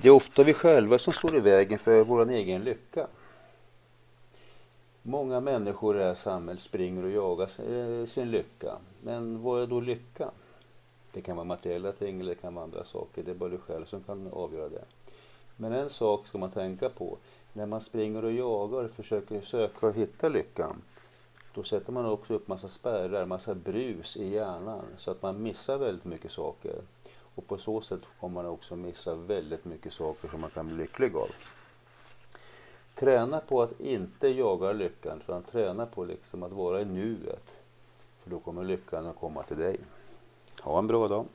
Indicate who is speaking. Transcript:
Speaker 1: Det är ofta vi själva som står i vägen för vår egen lycka. Många människor i det här samhället springer och jagar eh, sin lycka. Men vad är då lycka? Det kan vara materiella ting eller det kan vara andra saker. Det är bara du själv som kan avgöra det. Men en sak ska man tänka på. När man springer och jagar och försöker söka och hitta lyckan. Då sätter man också upp massa spärrar, massa brus i hjärnan. Så att man missar väldigt mycket saker. Och på så sätt kommer man också missa väldigt mycket saker som man kan bli lycklig av. Träna på att inte jaga lyckan, utan träna på liksom att vara i nuet. För då kommer lyckan att komma till dig. Ha en bra dag.